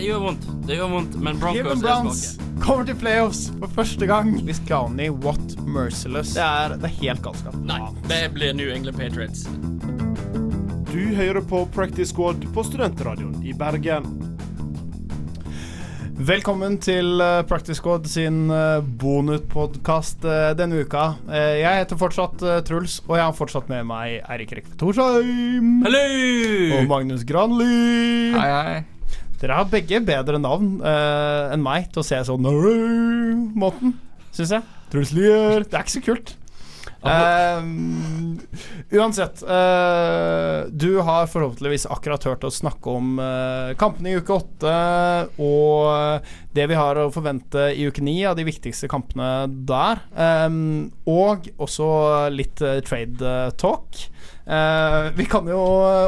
Det gjør vondt, det gjør vondt, men Broncos Cleveland er Browns tilbake. kommer til playoffs for første gang. Hvis Clowney, what merciless. Det er, det er helt galskap. Nei, det blir New England Patriots. Du hører på Practice Squad på Studentradioen i Bergen. Velkommen til uh, Practice Squad sin bonuspodkast uh, denne uka. Eh, jeg heter fortsatt Truls, og jeg har fortsatt med meg Eirik Rekve Torsheim. Hallo! Og Magnus Granli. Hei, hei. Dere har begge bedre navn uh, enn meg til å se sånn måten, syns jeg. Truls Lier. Det er ikke så kult. Uh, uansett, uh, du har forhåpentligvis akkurat hørt oss snakke om uh, kampene i uke åtte og det vi har å forvente i uke ni av de viktigste kampene der. Um, og også litt trade talk. Eh, vi kan jo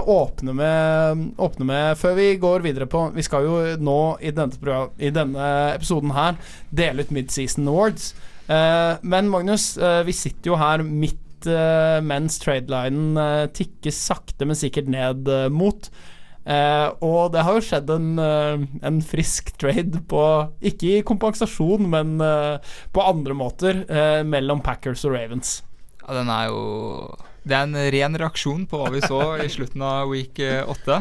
åpne med, åpne med Før vi går videre på Vi skal jo nå i denne, i denne episoden her dele ut Midseason Awards. Uh, men Magnus, uh, vi sitter jo her midt eh, mens tradelinen uh, tikker sakte, men sikkert ned eh, mot. Eh, og det har jo skjedd en, eh, en frisk trade på Ikke i kompensasjon, men eh, på andre måter eh, mellom Packers og Ravens. Ja, den er jo Det er en ren reaksjon på hva vi så i slutten av week eh, 8.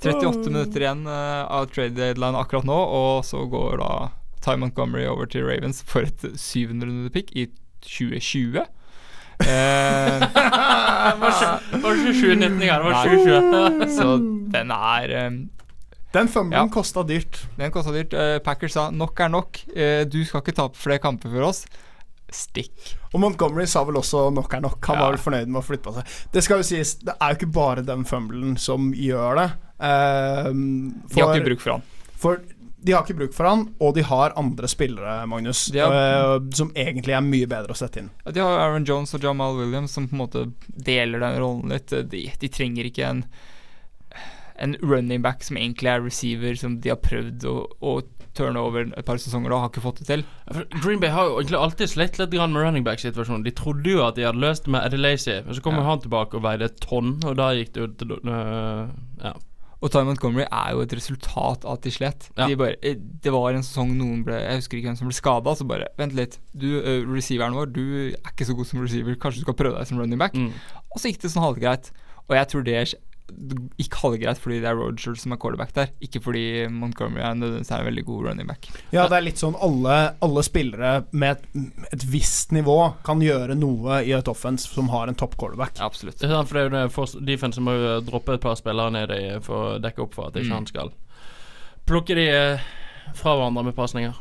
38 minutter igjen eh, av trade deadline akkurat nå, og så går da Ty Montgomery over til Ravens for et 700 pick i 2020. Det Var ikke var ikke 2019 det var 2020. så den er eh, Den fumblen Ja. kosta dyrt. Den kosta dyrt. Uh, Packers sa nok er nok. Uh, du skal ikke tape flere kamper for oss. Stikk. Og Montgomery sa vel også nok er nok. Han Ja. var vel fornøyd med å flytte på seg. Det skal jo sies, det er jo ikke bare den fumblen som gjør det. Ehm, De har ikke bruk for han. For de har ikke bruk for han, og de har andre spillere, Magnus, har- eh, som egentlig er mye bedre å sette inn. De har Aaron Jones og Jamal Williams som på en måte deler den rollen litt. De, de trenger ikke en En running back som egentlig er receiver, som de har prøvd å, å turne over et par sesonger og har ikke fått det til. Green Bay har jo egentlig alltid slitt litt grann med running back-situasjonen. De trodde jo at de hadde løst det med Eddie Lacey, men så kom Ja. jo han tilbake og veide et tonn, og da gikk det ut til øh, Ja. Og Ty Montgomery er jo et resultat av at de slet. Ja. De bare, eh, det var en sesong noen ble Jeg husker ikke hvem som ble skada, så bare Vent litt. Du, uh, receiveren vår, du er ikke så god som receiver. Kanskje du skal prøve deg som running back? Mm. Og så gikk det sånn halvgreit. Og jeg tror det det gikk halvgreit fordi det er Rogers som er quarterback der, ikke fordi Montgomery er nødvendigvis er en veldig god running back. Ja, det er litt sånn alle, alle spillere med et, et visst nivå kan gjøre noe i et offense som har en topp quarterback. Absolutt. Det er sant, for det er jo det må jo droppe et par spillere ned i for å dekke opp for at ikke Mm. han skal plukke de eh, fra hverandre med pasninger.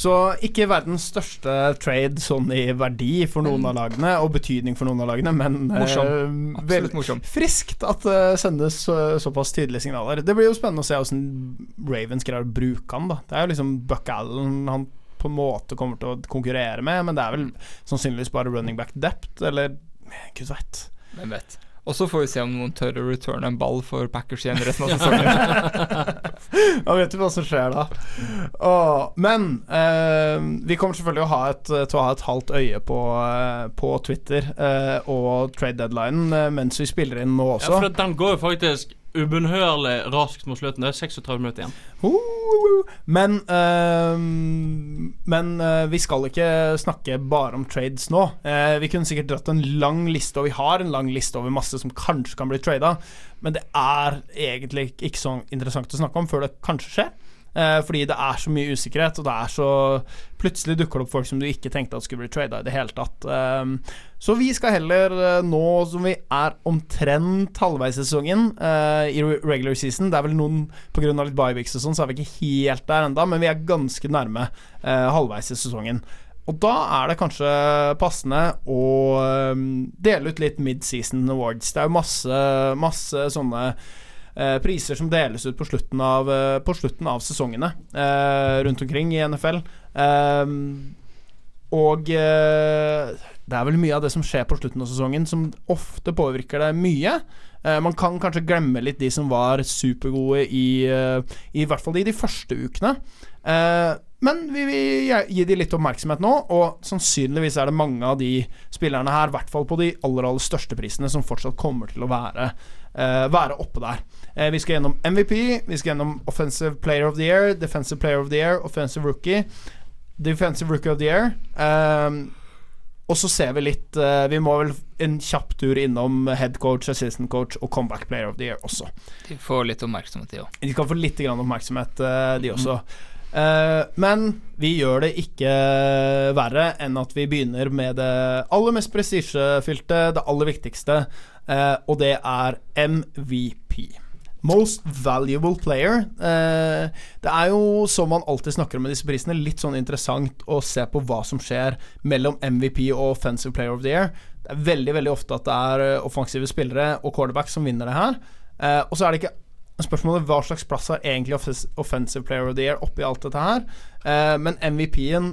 Så ikke verdens største trade sånn i verdi for noen av lagene, og betydning for noen av lagene, men Morsom. eh, vel- morsom. friskt at det sendes så, såpass tydelige signaler. Det blir jo spennende å se hvordan Ravens greier å bruke han. da Det er jo liksom Buck Allen han på en måte kommer til å konkurrere med, men det er vel sannsynligvis bare running back dept, eller gud veit. Hvem vet. Og så får vi se om noen tør å returne en ball for Packers igjen resten av sesongen. Da vet du hva som skjer da. Og, men eh, vi kommer selvfølgelig å ha et, til å ha et halvt øye på, eh, på Twitter eh, og trade deadline eh, mens vi spiller inn nå også. Ja, for den går jo faktisk ubønnhørlig raskt mot slutten. Det er 36 minutter igjen. Uh, Men uh, Men eh, vi skal ikke snakke bare om trades nå. Eh, vi kunne sikkert dratt en lang liste, og vi har en lang liste over masse som kanskje kan bli trada, men det er egentlig ikke så interessant å snakke om før det kanskje skjer. Eh, fordi det er så mye usikkerhet, og det er så Plutselig dukker det opp folk som du ikke tenkte at skulle bli trada i det hele tatt. Eh, så vi skal heller, eh, nå som vi er omtrent halvveis i sesongen, eh, i regular season Det er vel noen pga. litt bye-weeks og sånn, så er vi ikke helt der ennå, men vi er ganske nærme halvveis i sesongen. Og da er det kanskje passende å eh, dele ut litt mid-season awards. Det er jo masse, masse sånne priser som deles ut på slutten av, eh, på slutten av sesongene eh, rundt omkring i NFL. Eh, og eh, det er vel mye av det som skjer på slutten av sesongen, som ofte påvirker det mye. Eh, man kan kanskje glemme litt de som var supergode i eh, I hvert fall i de første ukene. Eh, men vi vil gi de litt oppmerksomhet nå, og sannsynligvis er det mange av de spillerne her, i hvert fall på de aller, aller største prisene, som fortsatt kommer til å være, eh, være oppe der. Eh, vi skal gjennom MVP, vi skal gjennom Offensive Player of the Year, Defensive Player of the Year, Offensive Rookie, Defensive Rookie of the Year. Um, og så ser vi litt uh, Vi må vel en kjapp tur innom head coach, assistant coach og comeback player of the year også. De får litt oppmerksomhet, de òg. De kan få litt grann oppmerksomhet, uh, de også. Eh, men vi gjør det ikke verre enn at vi begynner med det aller mest prestisjefylte, det aller viktigste, og det er MVP. Most valuable player. Eh, det er jo, som man alltid snakker om med disse prisene, litt sånn interessant å se på hva som skjer mellom MVP og offensive player of the year. Det er veldig veldig ofte at det er eh, offensive spillere og quarterback som vinner det her. Eh, og så er det ikke Spørsmålet hva slags plass har egentlig offensive player of the year oppi alt dette her. Men MVP-en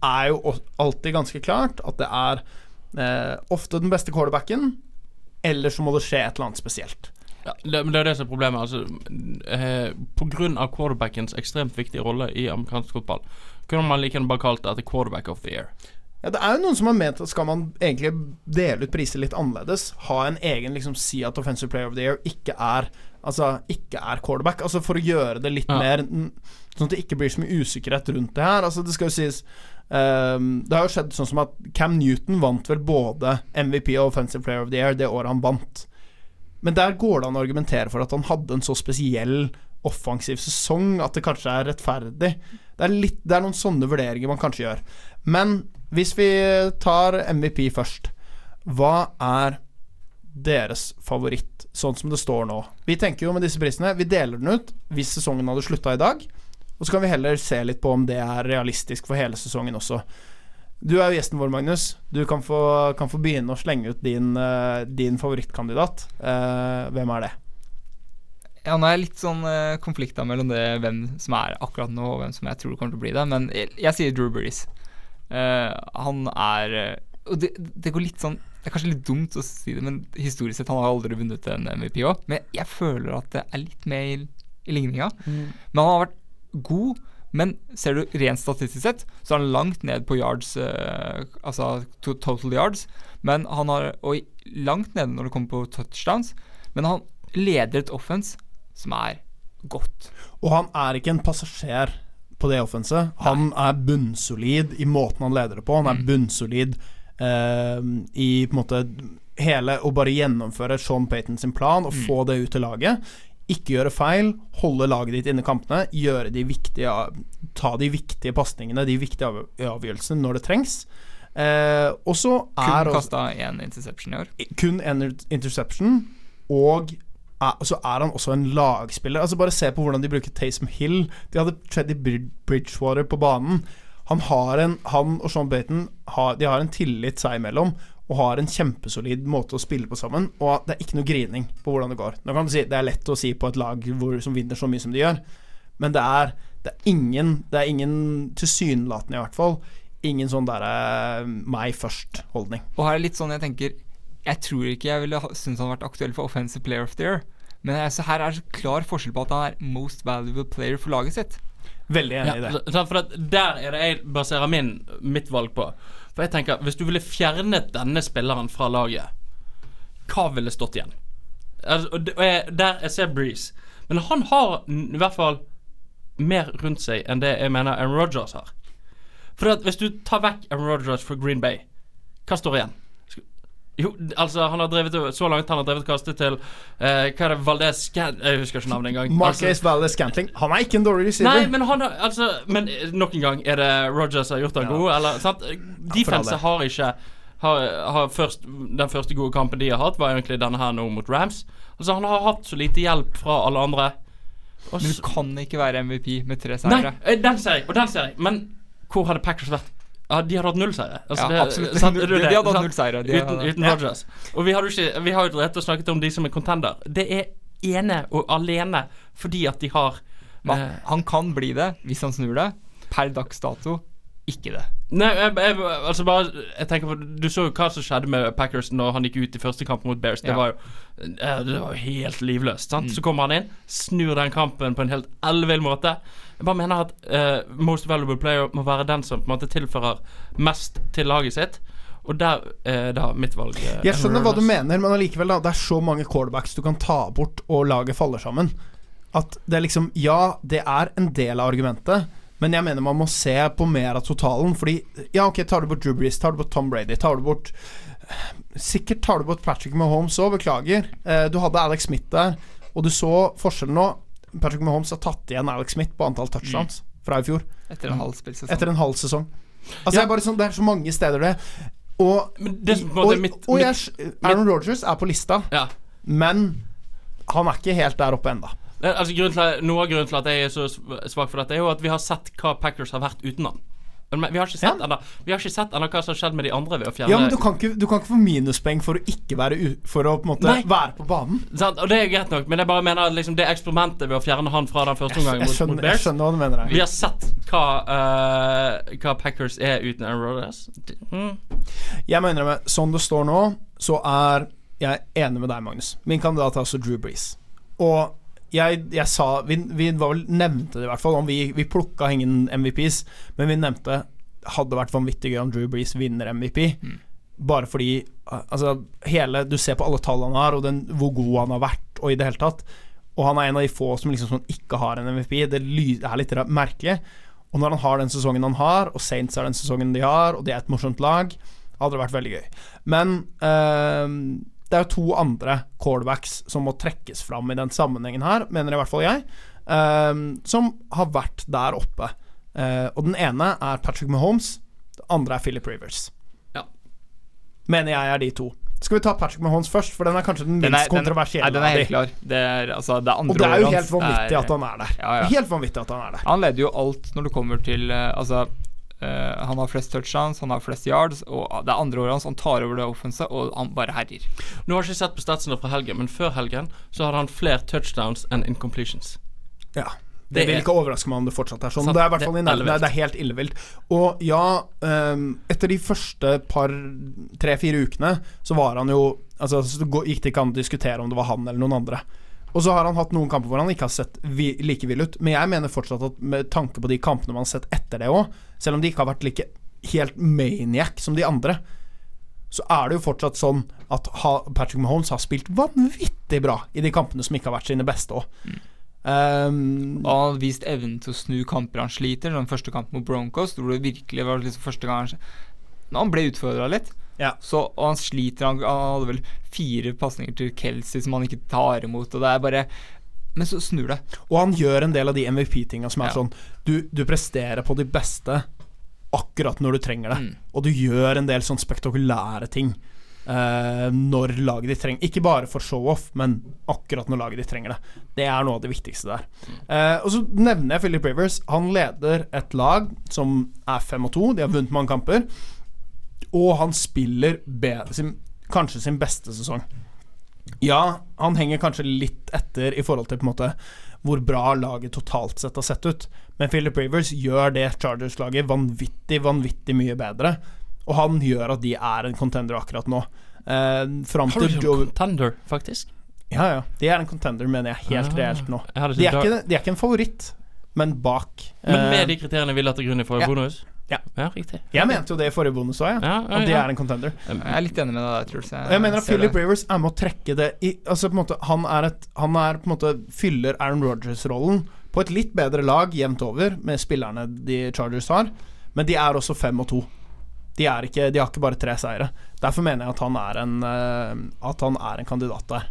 er jo alltid ganske klart at det er ofte den beste quarterbacken, eller så må det skje et eller annet spesielt. Ja, det, men det er det som er problemet. Altså, eh, av quarterbackens ekstremt viktige rolle i amerikansk fotball, kunne man like gjerne bare kalt det etter quarterback of the year. Ja, det er jo noen som har ment at skal man egentlig dele ut priser litt annerledes, ha en egen liksom si at Offensive Player of the Year ikke er Altså ikke er quarterback. Altså For å gjøre det litt Ja. mer Sånn at det ikke blir så mye usikkerhet rundt det her. Altså Det skal jo sies um, Det har jo skjedd sånn som at Cam Newton vant vel både MVP og Offensive Player of the Year det året han vant. Men der går det an å argumentere for at han hadde en så spesiell offensiv sesong at det kanskje er rettferdig. Det er, litt, det er noen sånne vurderinger man kanskje gjør. Men hvis vi tar MVP først, hva er deres favoritt, sånn som det står nå? Vi tenker jo med disse prisene, vi deler den ut hvis sesongen hadde slutta i dag. Og så kan vi heller se litt på om det er realistisk for hele sesongen også. Du er jo gjesten vår, Magnus. Du kan få, kan få begynne å slenge ut din, eh, din favorittkandidat. Eh, hvem er det? Ja, nå er jeg litt sånn uh, konflikta mellom det hvem som er akkurat nå, og hvem som jeg tror kommer til å bli det, men jeg, jeg sier Drew Brees. Uh, han er Og det, det går litt sånn Det er kanskje litt dumt å si det, men historisk sett han har aldri vunnet en MVP òg. Men jeg føler at det er litt mer i, i ligninga. Men han har vært god. Men ser du rent statistisk sett, så er han langt ned på yards, eh, altså total yards. Men han har, og langt nede når det kommer på touchdowns. Men han leder et offense som er godt. Og han er ikke en passasjer på det offenset. Han er bunnsolid i måten han leder det på. Han er bunnsolid eh, i på en måte hele å bare gjennomføre Sean Payton sin plan og få det ut til laget. Ikke gjøre feil, holde laget ditt inne i kampene, gjøre de viktige ta de viktige pasningene, de viktige avgjørelsene når det trengs. Eh, og så er Kun kasta én interception i år. kun en interception, og er, så er han også en lagspiller. Altså Bare se på hvordan de bruker Taysom Hill. De hadde Treddy Bridgewater på banen. Han, har en, han og Sean Baton har, de har en tillit seg imellom og har en kjempesolid måte å spille på sammen. Og det er ikke noe grining på hvordan det går. Nå kan du si Det er lett å si på et lag hvor, som vinner så mye som de gjør, men det er, det er ingen Det er ingen tilsynelatende, i hvert fall, ingen sånn derre meg først-holdning. Og her er litt sånn jeg tenker Jeg tror ikke jeg ville syntes synes han har vært aktuell for Offensive Player of the Year. Men altså, her er det så klar forskjell på at han er most valuable player for laget sitt. Veldig enig i det. så- så for at Der er det jeg baserer min, mitt valg på. For jeg tenker Hvis du ville fjernet denne spilleren fra laget, hva ville stått igjen? Altså, der jeg ser Breeze. Men han har i hvert fall mer rundt seg enn det jeg mener Aaron Rodgers har. For hvis du tar vekk Aaron Rodgers fra Green Bay, hva står igjen? Jo, altså han har drevet så langt han har drevet kastet til eh, Hva er det Valdez Scant... Jeg husker ikke navnet engang. Altså- Valdez Scantling. Han er ikke en dårlig receiver. Nei, men han har altså Men eh, nok en gang, er det Rogers som har gjort han Ja. god, eller sant? Defense har ikke har, har først, Den første gode kampen de har hatt, var egentlig denne her nå mot Rams. Altså Han har hatt så lite hjelp fra alle andre. Også, Men du kan ikke være MVP med tre seire. Nei, den ser jeg, og den ser jeg. Men hvor hadde Packers vært? Ja, De hadde hatt null seire. Altså, Ja, det- absolutt. sant, De- det de hadde hatt null seire, de Uten, uten Rodgers. Og vi, hadde jo ikke, vi har jo rett og snakket om de som er contender. Det er ene og alene fordi at de har Men eh, han kan bli det hvis han snur det. Per dags dato ikke det. Nei, jeg, jeg, altså bare Jeg tenker på Du så jo hva som skjedde med Packers når han gikk ut i første kamp mot Bears. Det Ja. var jo eh, Det var jo helt livløst. Sant? Så kommer han inn, snur den kampen på en helt ellevill måte. Jeg bare mener at uh, Most Valuable Player må være den som på en måte tilfører mest til laget sitt. Og der er da mitt valg. eh, Jeg skjønner hva du mener, men allikevel, da. Det er så mange callbacks du kan ta bort, og laget faller sammen. At det er liksom Ja, det er en del av argumentet, men jeg mener man må se på mer av totalen. Fordi Ja, ok, tar du bort Drew Brees, tar du bort Tom Brady, tar du bort Sikkert tar du bort Patrick Mahomes òg, beklager. Eh, Du hadde Alex Smith der, og du så forskjellen nå. Patrick Mahomes har tatt igjen Alex Smith på antall touchdowns fra i fjor. Etter en halv sesong. Etter en halv sesong. Altså Ja. Er sånn Det er så mange steder det. Og, det og, mitt, og jeg, Aaron Rodgers er på lista, ja. men han er ikke helt der oppe enda er- Altså, noe av grunnen til at jeg er så svak for dette, er jo at vi har sett hva Packers har vært uten han. Men vi har ikke sett ennå ennå hva som har skjedd med de andre ved å fjerne Ja, men du kan ikke, du kan ikke få minuspoeng for å ikke være u For å på en måte Nei. være på banen. Sant? Og det er greit nok, men jeg bare mener liksom det eksperimentet ved å fjerne han fra den første omgangen jeg, mot, Bears skjønner hva du mener. Jeg. Vi har sett hva, uh, hva Packers er uten Aaron Rodgers. Mm. Jeg må innrømme, sånn det står nå, så er jeg enig med deg, Magnus. Min kandidat er altså Drew Brees. Og jeg, jeg sa Vi, vi var vel nevnte det i hvert fall, om vi, vi plukka ingen MVPs, men vi nevnte hadde vært vanvittig gøy om Drew Brees vinner MVP. Bare fordi Altså, hele Du ser på alle tallene han har, og den, hvor god han har vært, og i det hele tatt. Og han er en av de få som liksom sånn ikke har en MVP. Det er litt merkelig. Og når han har den sesongen han har, og Saints er den sesongen de har, og det er et morsomt lag, hadde det vært veldig gøy. Men ehm, det er jo to andre callbacks som må trekkes fram i den sammenhengen her, mener i hvert fall jeg, um, som har vært der oppe. Uh, og den ene er Patrick Mahomes, det andre er Philip Rivers. Ja. Mener jeg er de to. Skal vi ta Patrick Mahomes først, for den er kanskje den Den minst er, kontroversielle nei, den er helt klar. Det er, altså, det er andre Og det er jo helt vanvittig er- at han er der. Ja, ja. Helt vanvittig at han er der. Han leder jo alt når det kommer til eh, Altså, han har flest touchdowns, han har flest yards, og det er andre året hans. Han tar over det offenset, og han bare herjer. Nå har jeg ikke sett på statsene fra helgen, men før helgen så hadde han flere touchdowns enn incompletions. Ja. Det, Det vil ikke overraske meg om det fortsatt er sånn. Sant, Det er det fall er nærheten. Det er helt illevilt. Og ja, um, etter de første par tre-fire ukene så var han jo Altså, så gikk det ikke an å diskutere om det var han eller noen andre. Og så har han hatt noen kamper hvor han ikke har sett vi, like vill ut. Men jeg mener fortsatt at med tanke på de kampene man har sett etter det òg, selv om de ikke har vært like helt maniac som de andre, så er det jo fortsatt sånn at Patrick Mahomes har spilt vanvittig bra i de kampene som ikke har vært sine beste òg. Um, Og han har vist evnen til å snu kamper han sliter. Den første kampen mot Broncos, tror det virkelig var liksom første gang han han ble utfordra litt, Ja. så, og han sliter han, han hadde vel fire pasninger til Kelsey som han ikke tar imot, og det er bare Men så snur det. Og han gjør en del av de MVP-tinga som er Ja. sånn du, du presterer på de beste akkurat når du trenger det. Mm. Og du gjør en del sånn spektakulære ting uh, når laget ditt trenger Ikke bare for show-off, men akkurat når laget ditt trenger det. Det er noe av det viktigste der. Uh, og så nevner jeg Philip Rivers. Han leder et lag som er 5 og 2. De har vunnet mange kamper. Og han spiller sin, kanskje sin beste sesong. Ja, han henger kanskje litt etter i forhold til på en måte hvor bra laget totalt sett har sett ut. Men Philip Rivers gjør det Chargers-laget vanvittig, vanvittig mye bedre. Og han gjør at de er en contender akkurat nå. Eh, fram til Joe contender, faktisk? Ja, ja. De er en contender, mener jeg, helt ja. reelt nå. De er, ikke de er ikke en favoritt, men bak. Men med Eh, de kriteriene vi la til grunn i forrige ja. bonus? Ja. ja riktig. jeg mente jo det i forrige bonus òg. Ja, ja, At de er en contender. Jeg er litt enig med deg Truls. Jeg, jeg mener at Philip det. Rivers er med å trekke det i Altså på en måte Han er et Han er på en måte fyller Aaron Rodgers-rollen på et litt bedre lag jevnt over med spillerne de Chargers har, men de er også fem og to. De, er ikke, de har ikke bare tre seire. Derfor mener jeg at han er en eh, At han er en kandidat der.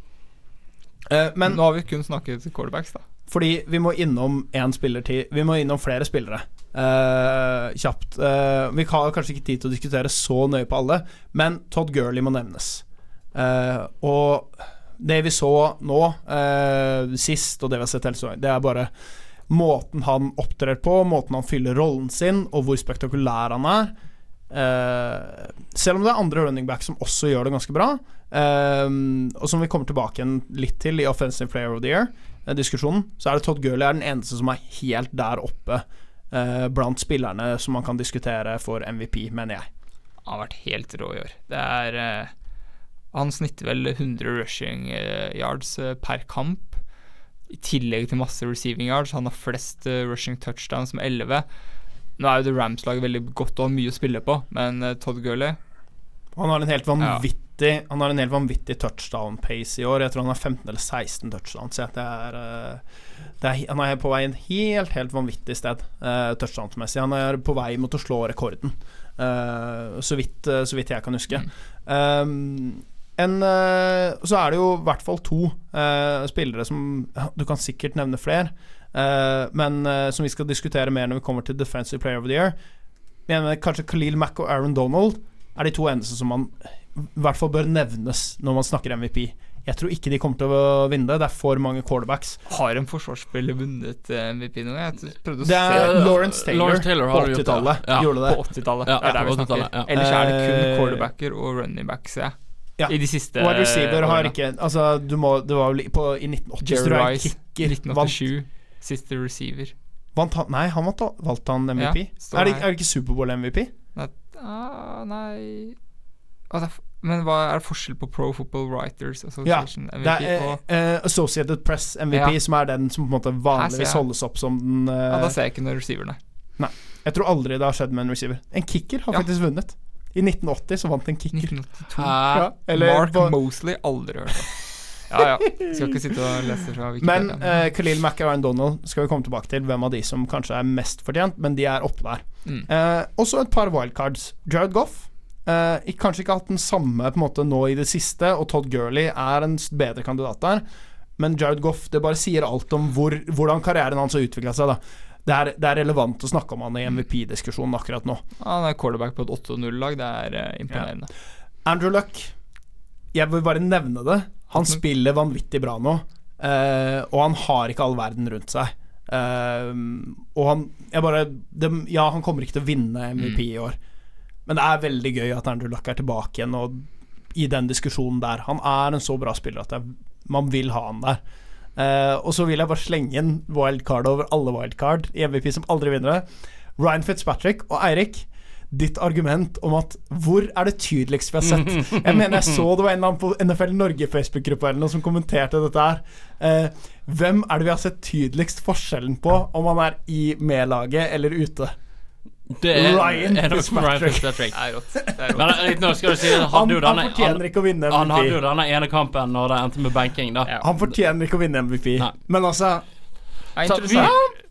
Eh, men Nå har vi kun snakket quarterbacks, da. fordi vi må innom én spiller til Vi må innom flere spillere. Eh, kjapt. Uh, vi har kanskje ikke tid til å diskutere så nøye på alle, men Todd Gurley må nevnes. Uh, og det vi så nå, sist, og det vi har sett hele sesongen, det er bare måten han opptrer på, måten han fyller rollen sin, og hvor spektakulær han er. Uh, selv om det er andre running back som også gjør det ganske bra, uh, og som vi kommer tilbake igjen litt til i Offensive Player of the Year, eh, diskusjonen, så er det Todd Gurley er den eneste som er helt der oppe eh, blant spillerne som man kan diskutere for MVP, mener jeg. Han har vært helt rå i år. Det er eh, Han snitter vel 100 rushing eh, yards eh, per kamp. I tillegg til masse receiving yards. Han har flest eh, rushing touchdowns med 11. Nå er jo The Rams-laget veldig godt og har mye å spille på, men Todd Gurley Han har en helt vanvittig Han har en helt vanvittig touchdown-pace i år. Jeg tror han har 15 eller 16 touchdowns. Det er, eh, det er, han er på vei en helt, helt vanvittig sted uh, touchdownsmessig. Han er på vei mot å slå rekorden, uh, så, vidt, uh, så vidt jeg kan huske. Um, en, eh, så er det jo i hvert fall to eh, spillere som Du kan sikkert nevne flere, eh, men eh, som vi skal diskutere mer når vi kommer til Defensive Player of the Year. Jeg mener kanskje Khalil Mack og Aaron Donald er de to eneste som man i hvert fall bør nevnes når man snakker MVP. Jeg tror ikke de kommer til å vinne det. Det er for mange quarterbacks. Har en forsvarsspiller vunnet MVP noen gang? Jeg prøvde å Det er Lawrence Taylor, Lawrence Taylor på har gjort det. 80-tallet. Ja. Gjorde det. På 80-tallet. Ja, det er der vi snakker. 80-tallet, ja. Ellers er det kun Eh, quarterbacker og running backs, jeg. Ja. I de siste Wide receiver har årene. ikke Altså, du må Det var vel på, i 1980 Jerry Rice, 1987. vant, 1987. Siste receiver. vant han Nei, han vant, valgte han MVP. Ja, er, det, er det ikke Superbowl-MVP? Nei, ah, nei Å, det f- Men hva er forskjell på Pro Football Writers Association ja, MVP er og uh, Associated Press MVP, Ja. som er den som på en måte vanligvis holdes opp som den uh, Ja, da ser jeg ikke noen receiverne. Jeg tror aldri det har skjedd med en receiver. En kicker har Ja. faktisk vunnet. I 1980 så vant en kicker. 1982. Ja, eller Mark på- Mosley, aldri hørt om. Ja ja. Skal ikke sitte og lese fra Men Wikipedia. eh, Khalil Mack og Ryan Donald skal vi komme tilbake til hvem av de som kanskje er mest fortjent, men de er oppe der. Mm. Uh, også et par wildcards. Jared Goff. Eh, ik- kanskje ikke hatt den samme på en måte nå i det siste, og Todd Gurley er en bedre kandidat der. Men Jared Goff, det bare sier alt om hvor, hvordan karrieren hans har utvikla seg. det er, det er relevant å snakke om han i MVP-diskusjonen akkurat nå. Han er quarterback på et 8-0-lag. Det er uh, imponerende. Andrew Luck, jeg vil bare nevne det. Han Mhm. spiller vanvittig bra nå, Uh, og han har ikke all verden rundt seg. Og han jeg bare det, Ja, han kommer ikke til å vinne MVP i år, men det er veldig gøy at Andrew Luck er tilbake igjen og i den diskusjonen der. Han er en så bra spiller at jeg, man vil ha han der. Uh, og så vil jeg bare slenge inn wildcard over alle wildcard i MVP som aldri vinner det. Ryan Fitzpatrick og Eirik. Ditt argument om at hvor er det tydeligst vi har sett? Jeg mener jeg så det var en eller annen på NFL Norge Facebook-gruppa eller noe som kommenterte dette her. Uh, hvem er det vi har sett tydeligst forskjellen på om han er i med laget eller ute? Det er, Ryan er nok Fitzpatrick. Nå skal du si Han Han, han fortjener han, ikke å vinne han hadde jo MVP. denne ene kampen når det endte med banking, da. Ja. Han fortjener ikke å vinne MVP. Nei. Men altså Så vi,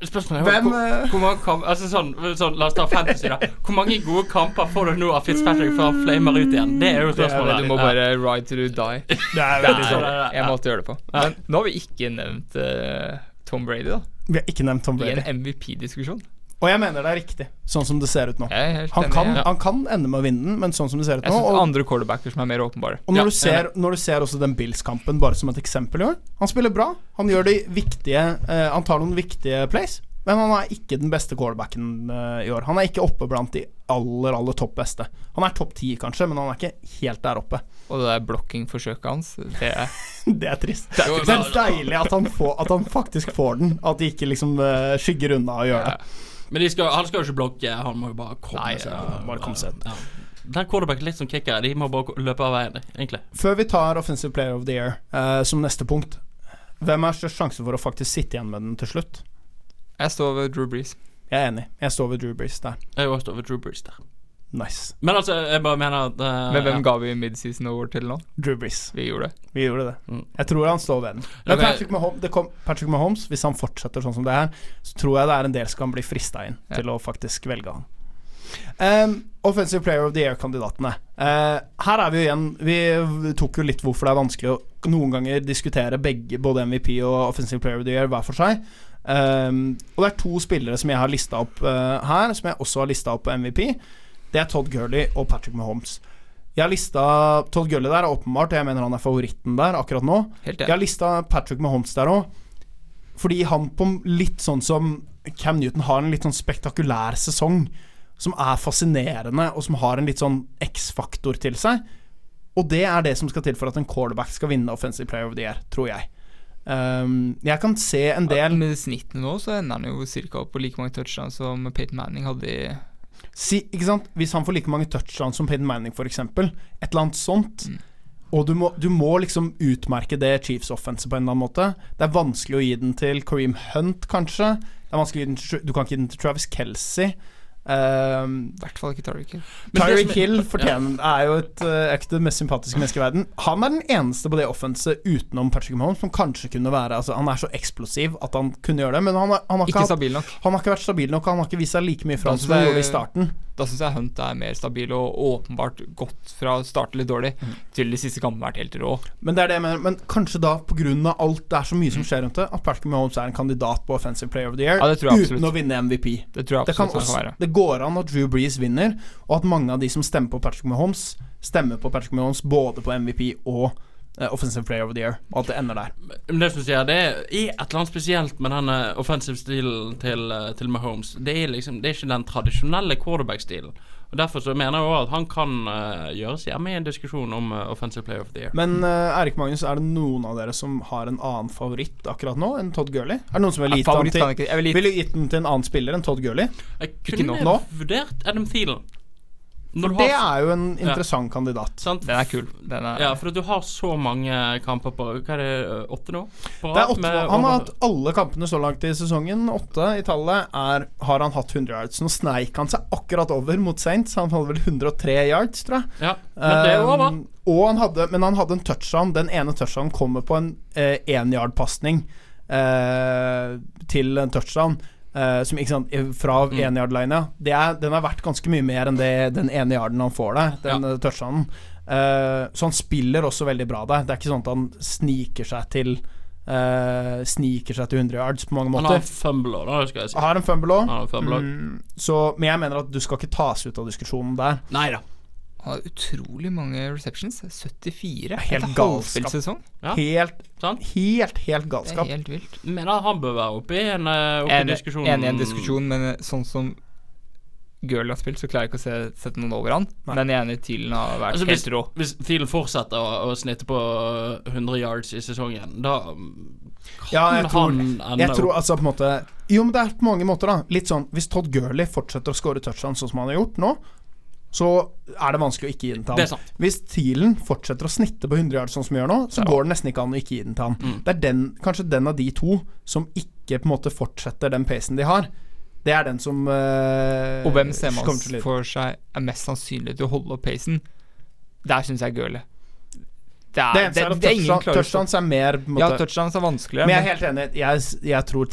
spørsmålet Hvem, hvor, eh, hvor mange kamp, altså sånn, sånn, La oss ta fantasy, da. Hvor mange gode kamper får du nå av Fitzpatrick før han flamer ut igjen? Det er jo spørsmålet. Du må bare ride till you die. Det er veldig er, sånn. jeg måtte gjøre det på. Men nå har vi ikke nevnt uh, Tom Brady, da. Vi har ikke nevnt Tom Brady. I en MVP-diskusjon. Og jeg mener det er riktig, sånn som det ser ut nå. Jeg er Han enig. kan, Ja. han kan ende med å vinne den, men sånn som det ser ut Jeg nå syns og, andre quarterbacker som er mer åpenbare. og når, Ja, du ser, når du ser også den Bills-kampen bare som et eksempel i år Han spiller bra. Han gjør de viktige eh, Han tar noen viktige plays, men han er ikke den beste quarterbacken eh, i år. Han er ikke oppe blant de aller, aller topp beste. Han er topp ti, kanskje, men han er ikke helt der oppe. Og det der blocking-forsøket hans, det er Det er trist. Jo, Det er deilig at han, får, at han faktisk får den, at de ikke liksom eh, skygger unna og gjør det. Men de skal, han skal jo ikke blokke, han må jo bare komme Nei, seg ja, bare komme seg ja. Den quarterback er litt som kicker. De må bare løpe av veien, egentlig. Før vi tar Offensive Player of the Year uh, som neste punkt, hvem er størst sjanse for å faktisk sitte igjen med den til slutt? Jeg står ved Drew Brees. Jeg er enig. Jeg står ved Drew Brees der. Jeg står ved Drew Brees der. Nice. Men altså, jeg bare mener at uh, Men hvem ja. ga vi midseason award til nå? Drew Brees. Vi gjorde det. Vi gjorde det. Mm. Jeg tror han står ved den. Men Patrick Mahomes, det kom, Patrick Mahomes, hvis han fortsetter sånn som det her, så tror jeg det er en del som kan bli frista inn Ja. til å faktisk velge han. Um, offensive Player of the Year-kandidatene. Uh, her er vi jo igjen Vi tok jo litt hvorfor det er vanskelig å noen ganger diskutere begge, både MVP og Offensive Player of the Year hver for seg. Um, og det er to spillere som jeg har lista opp uh, her, som jeg også har lista opp på MVP. Det er Todd Gurley og Patrick Mahomes. Jeg har lista Todd Gurley der, åpenbart, og jeg mener han er favoritten der akkurat nå. Helt Jeg har lista Patrick Mahomes der òg, fordi han på litt sånn som Cam Newton har en litt sånn spektakulær sesong, som er fascinerende, og som har en litt sånn X-faktor til seg. Og det er det som skal til for at en quarterback skal vinne Offensive Player of the Year, tror jeg. Um, jeg kan se en del Med snittene nå så ender han jo ca. på like mange touchdowns som Peyton Manning hadde i si? Hvis han får like mange touchdowns som Peyton Manning, f.eks., et eller annet sånt Mm. Og du må, du må liksom utmerke det Chiefs offense på en eller annen måte. Det er vanskelig å gi den til Kareem Hunt, kanskje. Det er vanskelig å gi den til, Du kan ikke gi den til Travis Kelsey. Um, I hvert fall ikke Tyreek Hill. Er- Hill fortjener, er jo et, uh, ekte mest sympatiske menneske i verden. Han er den eneste på det offenset utenom Patrick Mahomes som kanskje kunne være altså, Han er så eksplosiv at han kunne gjøre det, men han, har- han, har, ikke Ikke hatt, stabil nok. han har ikke vært stabil nok. Han har ikke vist seg like mye fra som han gjorde i starten. Da syns jeg Hunt er mer stabil og åpenbart gått fra å starte litt dårlig til de siste kampene vært helt rå. Men det er det jeg mener Men kanskje da, pga. alt det er så mye som skjer rundt det, at Patrick Mahomes er en kandidat på Offensive Player of the Year Ja, det tror jeg uten absolutt. å vinne MVP. Det tror jeg Det, kan også, han kan være. det går an at Drew Brees vinner, og at mange av de som stemmer på Patrick Mahomes, stemmer på Patrick Mahomes både på MVP og eh, Offensive Player of the Year, og at det ender der. Men det som jeg det er et eller annet spesielt med denne offensive stilen til, eh, til Mahomes. Det er liksom Det er ikke den tradisjonelle quarterback-stilen. Og Derfor så mener jeg også at han kan uh, gjøres hjemme i en diskusjon om uh, offensive player of the year. Men uh, Erik Magnus, er det noen av dere som har en annen favoritt akkurat nå enn Todd Gurley? Er det noen som ville gitt, jeg til, vil gitt... vil gi gitt den til en annen spiller enn Todd Gurley? Jeg ikke kunne nå. vurdert Adam Thielen. For det er jo en interessant kandidat. sant? Den er kul. Den er, Ja, for at du har så mange kamper på Hva er det, øh, åtte nå? På Det er åtte, han har hatt alle kampene så langt i sesongen. Åtte i tallet er, har han hatt 100 yards. Nå sneik han seg akkurat over mot Saints. Han hadde vel 103 yards, tror jeg. Ja, men det var, jo. Um, og han hadde, men han hadde en touchdown. Den ene touchdownen kommer på en én eh, yard-pasning eh, til en touchdown. Eh, som, sant, fra Mm. Det er- Den er verdt ganske mye mer enn det, den ene yarden han får der. Den Ja. eh, touchdownen. Eh, så han spiller også veldig bra der. Det er ikke sånn at han sniker seg til Uh, Sniker seg til 100 yards på mange Han har måter. fumble òg, skal jeg si. Har en fumble òg. Mm, så, men jeg mener at du skal ikke tas ut av diskusjonen der. Nei da. Han har utrolig mange receptions. 74. Helt Etter galskap. Ja. Helt, Sant? helt, helt Det galskap. er helt vilt. Men han bør være oppe i en øh, oppe i diskusjon. enig i en diskusjon, men eh, sånn som Girl har spilt, så klarer jeg ikke å se, sette noen over han. Nei. Men jeg er enig, Thielen har vært Altså, helt rå. hvis Thielen fortsetter å, å snitte på øh, 100 yards i sesongen, da kan Ja, jeg tror, han ende jeg tror altså på en måte Jo, men det er på mange måter, da. Litt sånn Hvis Todd Gurley fortsetter å score touchdown sånn som han har gjort nå, så er det vanskelig å ikke gi den til Det er han. sant. Hvis Thielen fortsetter å snitte på 100 yards sånn som vi gjør nå, så Ja. går det nesten ikke an å ikke gi den til han. Mm. Det er den, kanskje den av de to som ikke på en måte fortsetter den pacen de har. Det er den som eh, Og hvem ser man for seg er mest sannsynlig til å holde opp pacen? Der syns jeg er er. Det er, Det det, eneste det er touchdowns er mer måte, Ja, touchdowns er vanskeligere. Men jeg er helt enig. Jeg, jeg tror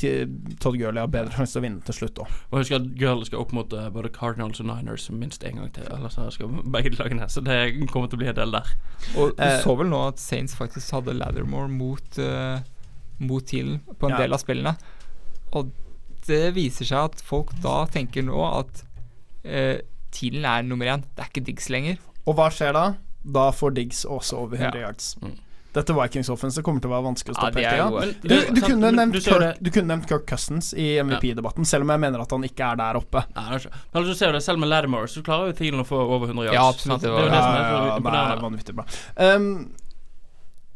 Todd Gurley har bedre sjanse til å vinne til slutt òg. Og husk at Gurley skal opp mot øh, både Cardinals og Niners minst én gang til. Eller så skal begge lagene. Så det kommer til å bli en del der. Og du Eh, så vel nå at Saints faktisk hadde Lathermore mot uh, Mot Thielen på en Ja. del av spillene. Og det viser seg at folk da tenker nå at uh, Thielen er nummer én. Det er ikke Diggs lenger. Og hva skjer da? Da får Diggs også over 100 Ja. yards. Mm. Dette Vikings offense kommer til å være vanskelig å stoppe Ja, tida. jo Men Du, du, kunne nevnt du Kirk, du kunne nevnt Kirk Cousins i MVP-debatten, selv om jeg mener at han ikke er der oppe. Nei, er. Men du ser det, selv med Lattimore så klarer jo Thielen å få over 100 yards. Ja, absolutt, det Det, var- er det som er det er vanvittig bra. Um,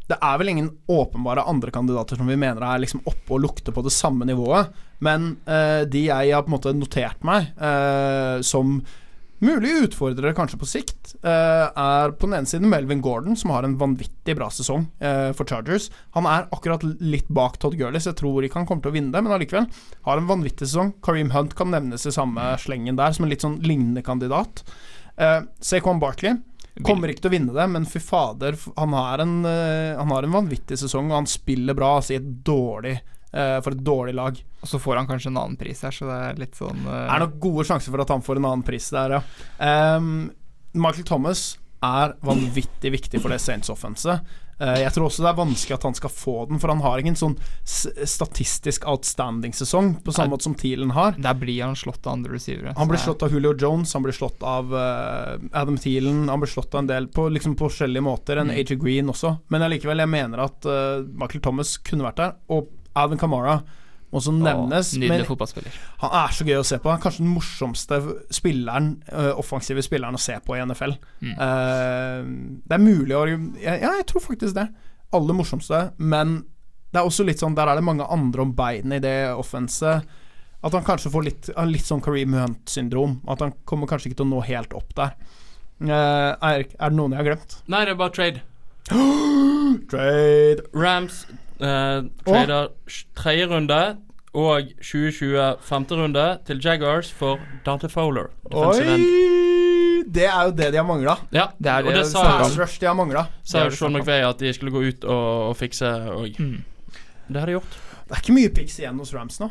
det er vel ingen åpenbare andre kandidater som vi mener er liksom oppe og lukter på det samme nivået, men uh, de jeg har på en måte notert meg uh, som mulige utfordrere kanskje på sikt, eh, er på den ene siden Melvin Gordon, som har en vanvittig bra sesong eh, for Chargers. Han er akkurat litt bak Todd Gurley, så jeg tror ikke han kommer til å vinne det, men allikevel har en vanvittig sesong. Kareem Hunt kan nevnes i samme slengen der, som en litt sånn lignende kandidat. Uh, Saquon Barkley Kommer ikke til å vinne det, men fy fader, han har en, eh, han har en vanvittig sesong, og han spiller bra altså, i et dårlig, eh, for et dårlig lag. Og så får han kanskje en annen pris her, så det er litt sånn uh, Det er nok gode sjanser for at han får en annen pris der, ja. Um, Michael Thomas er vanvittig viktig for det Saints offense. Eh, jeg tror også det er vanskelig at han skal få den, for han har ingen sånn statistisk outstanding-sesong på samme måte som Thielen har. Der blir han slått av andre receivere. Han blir slått av Julio Jones, han blir slått av eh, Adam Thielen, han blir slått av en del på liksom på forskjellige måter, enn Mm. AJ Green også. Men allikevel, jeg mener at uh, Michael Thomas kunne vært der, og Alvin Kamara må også nevnes. Nydelig Men fotballspiller. han er så gøy å se på. Han er kanskje den morsomste spilleren, eh, offensive spilleren å se på i NFL. Mm. Uh, det er mulig å ja, ja, jeg tror faktisk det. Aller morsomste, men det er også litt sånn Der er det mange andre om beinet i det offenset. At han kanskje får litt, litt sånn Kareem Hunt-syndrom. At han kommer kanskje ikke til å nå helt opp der. Uh, er, er det noen jeg har glemt? Nei, det er bare trade. Trade. Rams eh, trader tredje runde og 2020 femte runde til Jaguars for Dante Fowler. Oi! Det er jo det de har mangla. Ja, Det er det det sa rush de har mangla. sa jo Sean McVay at de skulle gå ut og, og fikse òg. Mm. Det har de gjort. Det er ikke mye pics igjen hos Rams nå.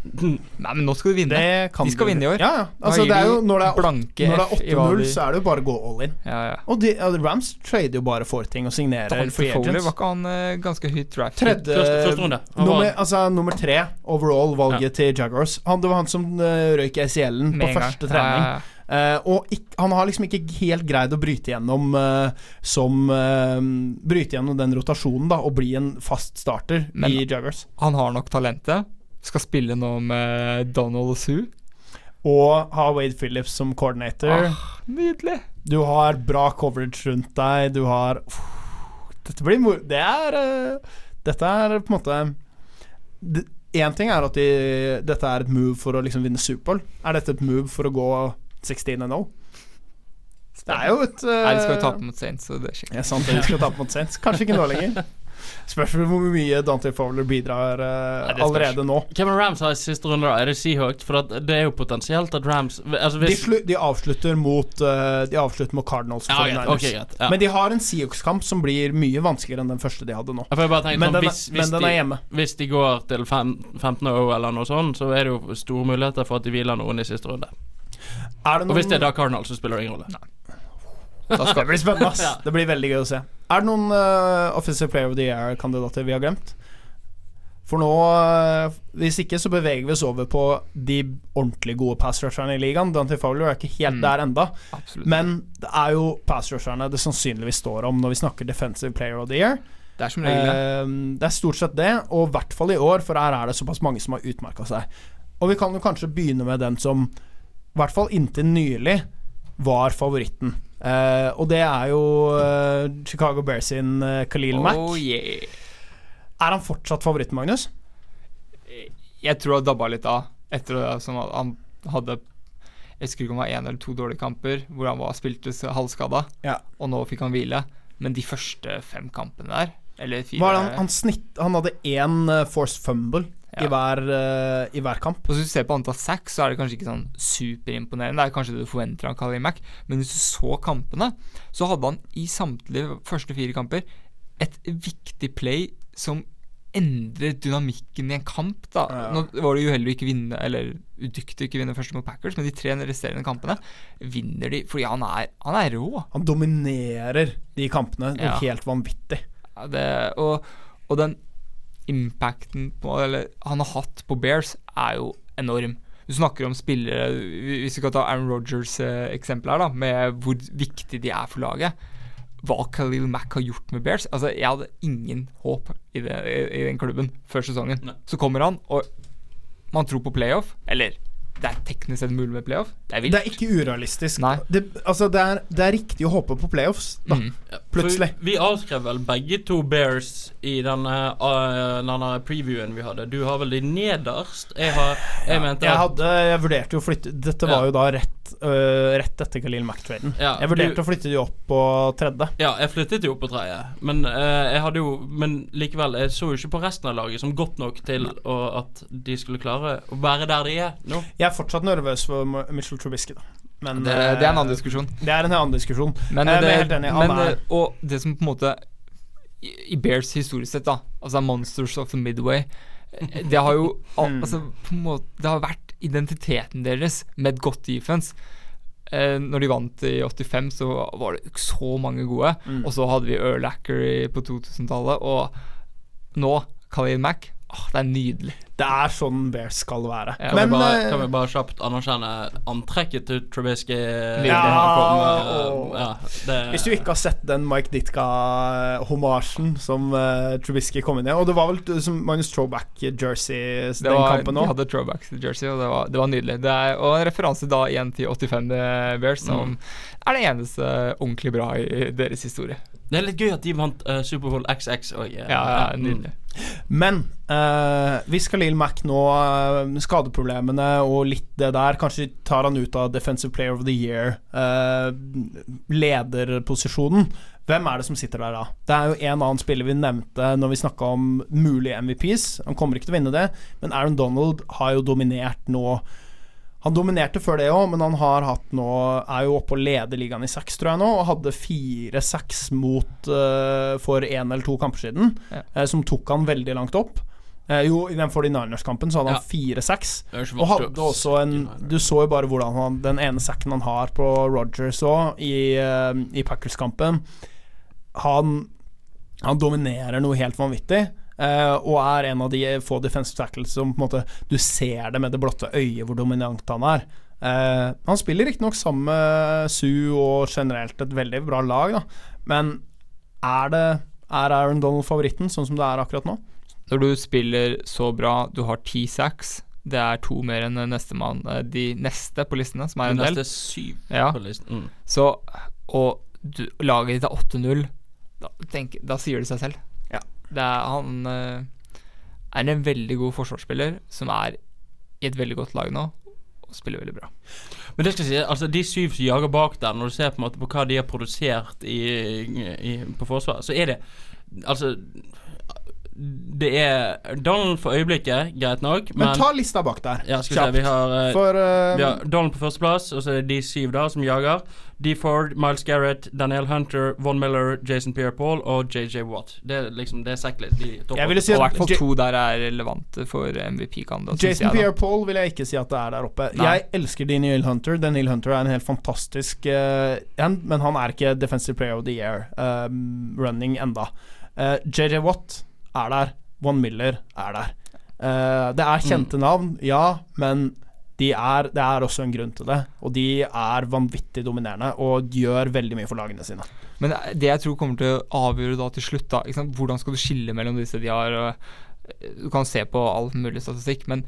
Nei, men nå skal du vinne. Det kan De skal du- vinne i år. Ja, ja. Altså, det er jo, når det er, er 8-0, de så er det jo bare å gå all in. Ja, ja. Og de, ja, Rams trader jo bare for ting og signerer Dante free agents. var ikke han uh, ganske høyt draft? Tredje Første, første runde. Nummer, altså, nummer tre overall, valget til Jaguars. Han, det var han som uh, røyk ACL-en på gang. første trening. Ja, ja, ja. Eh, og ikk- han har liksom ikke helt greid å bryte gjennom uh, som uh, Bryte gjennom den rotasjonen da og bli en fast starter Men- i Jaguars. Han har nok talentet. Skal spille nå med Donald og Sue. Og har Wade Phillips som coordinator. Ah, nydelig. Du har bra coverage rundt deg. Du har Uff, Dette blir mor... Det er uh, Dette er på en måte Én ting er at de, dette er et move for å liksom vinne Superbowl. Er dette et move for å gå 16 0? Det er jo et uh, Nei, de skal jo tape mot Saints, så det er skikkelig. Ja, sant. De skal tape mot Saints. Kanskje ikke nå lenger. Spørs hvor mye Dante Fowler bidrar Nei, spørs. allerede nå. Hvem er Rams har i siste runde, da? Er det Seahawks? For at det er jo potensielt at Rams altså De, hvis, slu, de avslutter mot uh, De avslutter mot Cardinals. ja, greit, 49ers. ok. Ja. Men de har en Seahawks-kamp som blir mye vanskeligere enn den første de hadde nå. Jeg bare tenke Men sånn, den, hvis, hvis, men den er de, hjemme. hvis de går til fem, 15-0 eller noe sånt, så er det jo store muligheter for at de hviler noen i siste runde. Er det Og hvis det er da Cardinals, så spiller det ingen rolle. Det blir spennende, ass. Ja. Det blir veldig gøy å se. Er det noen uh, Offensive Player of the Year-kandidater vi har glemt? For nå, uh, hvis ikke, så beveger vi oss over på de ordentlig gode pass-rusherne i ligaen. Dante Fowler er ikke helt Mm. der enda Absolutt. Men det er jo pass-rusherne det sannsynligvis står om når vi snakker Defensive Player of the Year. det er som regel det. Eh, det er stort sett det, og i hvert fall i år, for her er det såpass mange som har utmerka seg. Og vi kan jo kanskje begynne med den som, i hvert fall inntil nylig, var favoritten. Eh, og det er jo uh, Chicago Bears sin uh, Khalil Mack. Oh, yeah. Er han fortsatt favoritten, Magnus? Jeg tror han dabba litt av etter at han hadde Jeg husker ikke om det var én eller to dårlige kamper hvor han var spilte halvskada, Ja. og nå fikk han hvile. Men de første fem kampene der, eller fire han, han, snitt, han hadde én forced fumble i, hver, uh, i hver kamp. Og Hvis du ser på antall sacks, så er det kanskje ikke sånn superimponerende. Det er kanskje det du forventer av Khalil Mack, men hvis du så kampene, så hadde han i samtlige første fire kamper et viktig play som endrer dynamikken i en kamp. da Ja. Nå var det uheldig å ikke vinne, eller udyktig å ikke vinne første mot Packers, men de tre resterende kampene vinner de fordi han er, han er rå. Han dominerer de kampene Ja. helt vanvittig. Ja, det, og, og den impacten på, eller, han har hatt på Bears, er jo enorm. Du snakker om spillere Hvis vi kan ta Aaron Rogers-eksempelet her, da, med hvor viktig de er for laget. Hva Khalil Mack har gjort med Bears Altså, Jeg hadde ingen håp i, det, i, i den klubben før sesongen. Nei. Så kommer han, og man tror på playoff. Eller det er teknisk sett mulig med playoff. Det er vilt. Det er ikke urealistisk. Nei. Det, altså, det, er, det er riktig å håpe på playoffs, da. Mm. Plutselig. For vi avskrev vel begge to Bears i denne, uh, denne previewen vi hadde. Du har vel de nederst? Jeg har Jeg mente Jeg, hadde, jeg vurderte jo å flytte Dette var Ja. jo da rett, uh, rett etter Khalil Mack-traden. Ja, jeg vurderte du- å flytte de opp på tredje. Ja, jeg flyttet de opp på tredje, men uh, jeg hadde jo Men likevel, jeg så jo ikke på resten av laget som godt nok til å, at de skulle klare å være der de er nå. Jeg er fortsatt nervøs for Mitchell Trubisky, da. Men Det, det er en annen diskusjon. Det er en annen diskusjon. Men, Eh, det, jeg er helt enig, men, er- eh, Og det som på en måte I Bears historisk sett, da, altså Monsters of the Midway eh, Det har jo Mm. altså, på en måte, Det har vært identiteten deres med et godt defense. Eh, når de vant i 85, så var det så mange gode. Mm. Og så hadde vi Earl i- på 2000-tallet, og nå Khalil Mack. Åh, det er nydelig. Det er sånn Bears skal være. Ja, Kan, vi bare, øh, kan vi bare kjapt anerkjenne antrekket til Trubisky? Ja, kom, eh, og- ja, det, Hvis du ikke har sett den Mike Ditka-homasjen som uh, Trubisky kom inn i Og det var vel som Magnus Throwback-jersey den var, kampen de òg. hadde throwbacks til Jersey, og det var, det var nydelig. Det er, og en referanse da igjen til 85 Bears, som Mm. er det eneste ordentlig bra i deres historie. Det er litt gøy at de vant uh, Superbowl XX òg. Ja, ja, nydelig. Men uh, hvis Khalil Mack nå eh, skadeproblemene og litt det der Kanskje tar han ut av Defensive Player of the Year, uh, lederposisjonen. Hvem er det som sitter der da? Det er jo en annen spiller vi nevnte når vi snakka om mulige MVPs. Han kommer ikke til å vinne det, men Aaron Donald har jo dominert nå. Han dominerte før det òg, men han har hatt nå er jo oppe og leder ligaen i seks, tror jeg nå, og hadde fire-seks mot uh, for én eller to kamper siden, Ja. uh, som tok han veldig langt opp. Uh, jo, i den 49ers-kampen så hadde han Ja. fire-seks. Jo ikke Og hadde også en. Du så jo bare hvordan han Den ene sacken han har på Rogers òg, i, i Packers-kampen Han Han dominerer noe helt vanvittig. Eh, og er en av de få defensive tackles som på en måte Du ser det med det blotte øyet hvor dominant han er. Uh, han spiller riktignok sammen med Sue og generelt et veldig bra lag, da. Men er det Er Aaron Donald favoritten, sånn som det er akkurat nå? Når du spiller så bra, du har ti sacks, det er to mer enn nestemann eh, De neste på listene, som er en De del. neste syv Ja. på listen. Mm. Så Og du, laget ditt er 8-0. Da, da sier det seg selv. Er, han eh, er en veldig god forsvarsspiller som er i et veldig godt lag nå, og spiller veldig bra. Men det skal jeg si, altså de syv som jager bak der, når du ser på på hva de har produsert i, i, på Forsvaret, så er det Altså Det er Donald for øyeblikket, greit nok, Men, men, ta lista bak der. ja, skal vi se, vi har, eh, For uh, vi har Donald på førsteplass, og så er det de syv da som jager. D. Ford, Miles Garrett, Daniel Hunter, Von Miller, Jason Pierre-Paul og JJ Watt. Det er liksom Det er sekk de Jeg ville si i at hvert fall to der er relevante for MVP-kandidat. Jason jeg. Pierre-Paul vil jeg ikke si at det er der oppe. Nei. Jeg elsker Daniel Hunter. Daniel Hunter er en helt fantastisk uh, en, men han er ikke Defensive Player of the Year um, running enda. Uh, JJ Watt er der. Von Miller er der. Uh, det er kjente navn, ja, men de er, det er også en grunn til det. Og de er vanvittig dominerende og gjør veldig mye for lagene sine. Men det jeg tror kommer til å avgjøre da til slutt, da? Hvordan skal du skille mellom disse de har øh, Du kan se på all mulig statistikk, men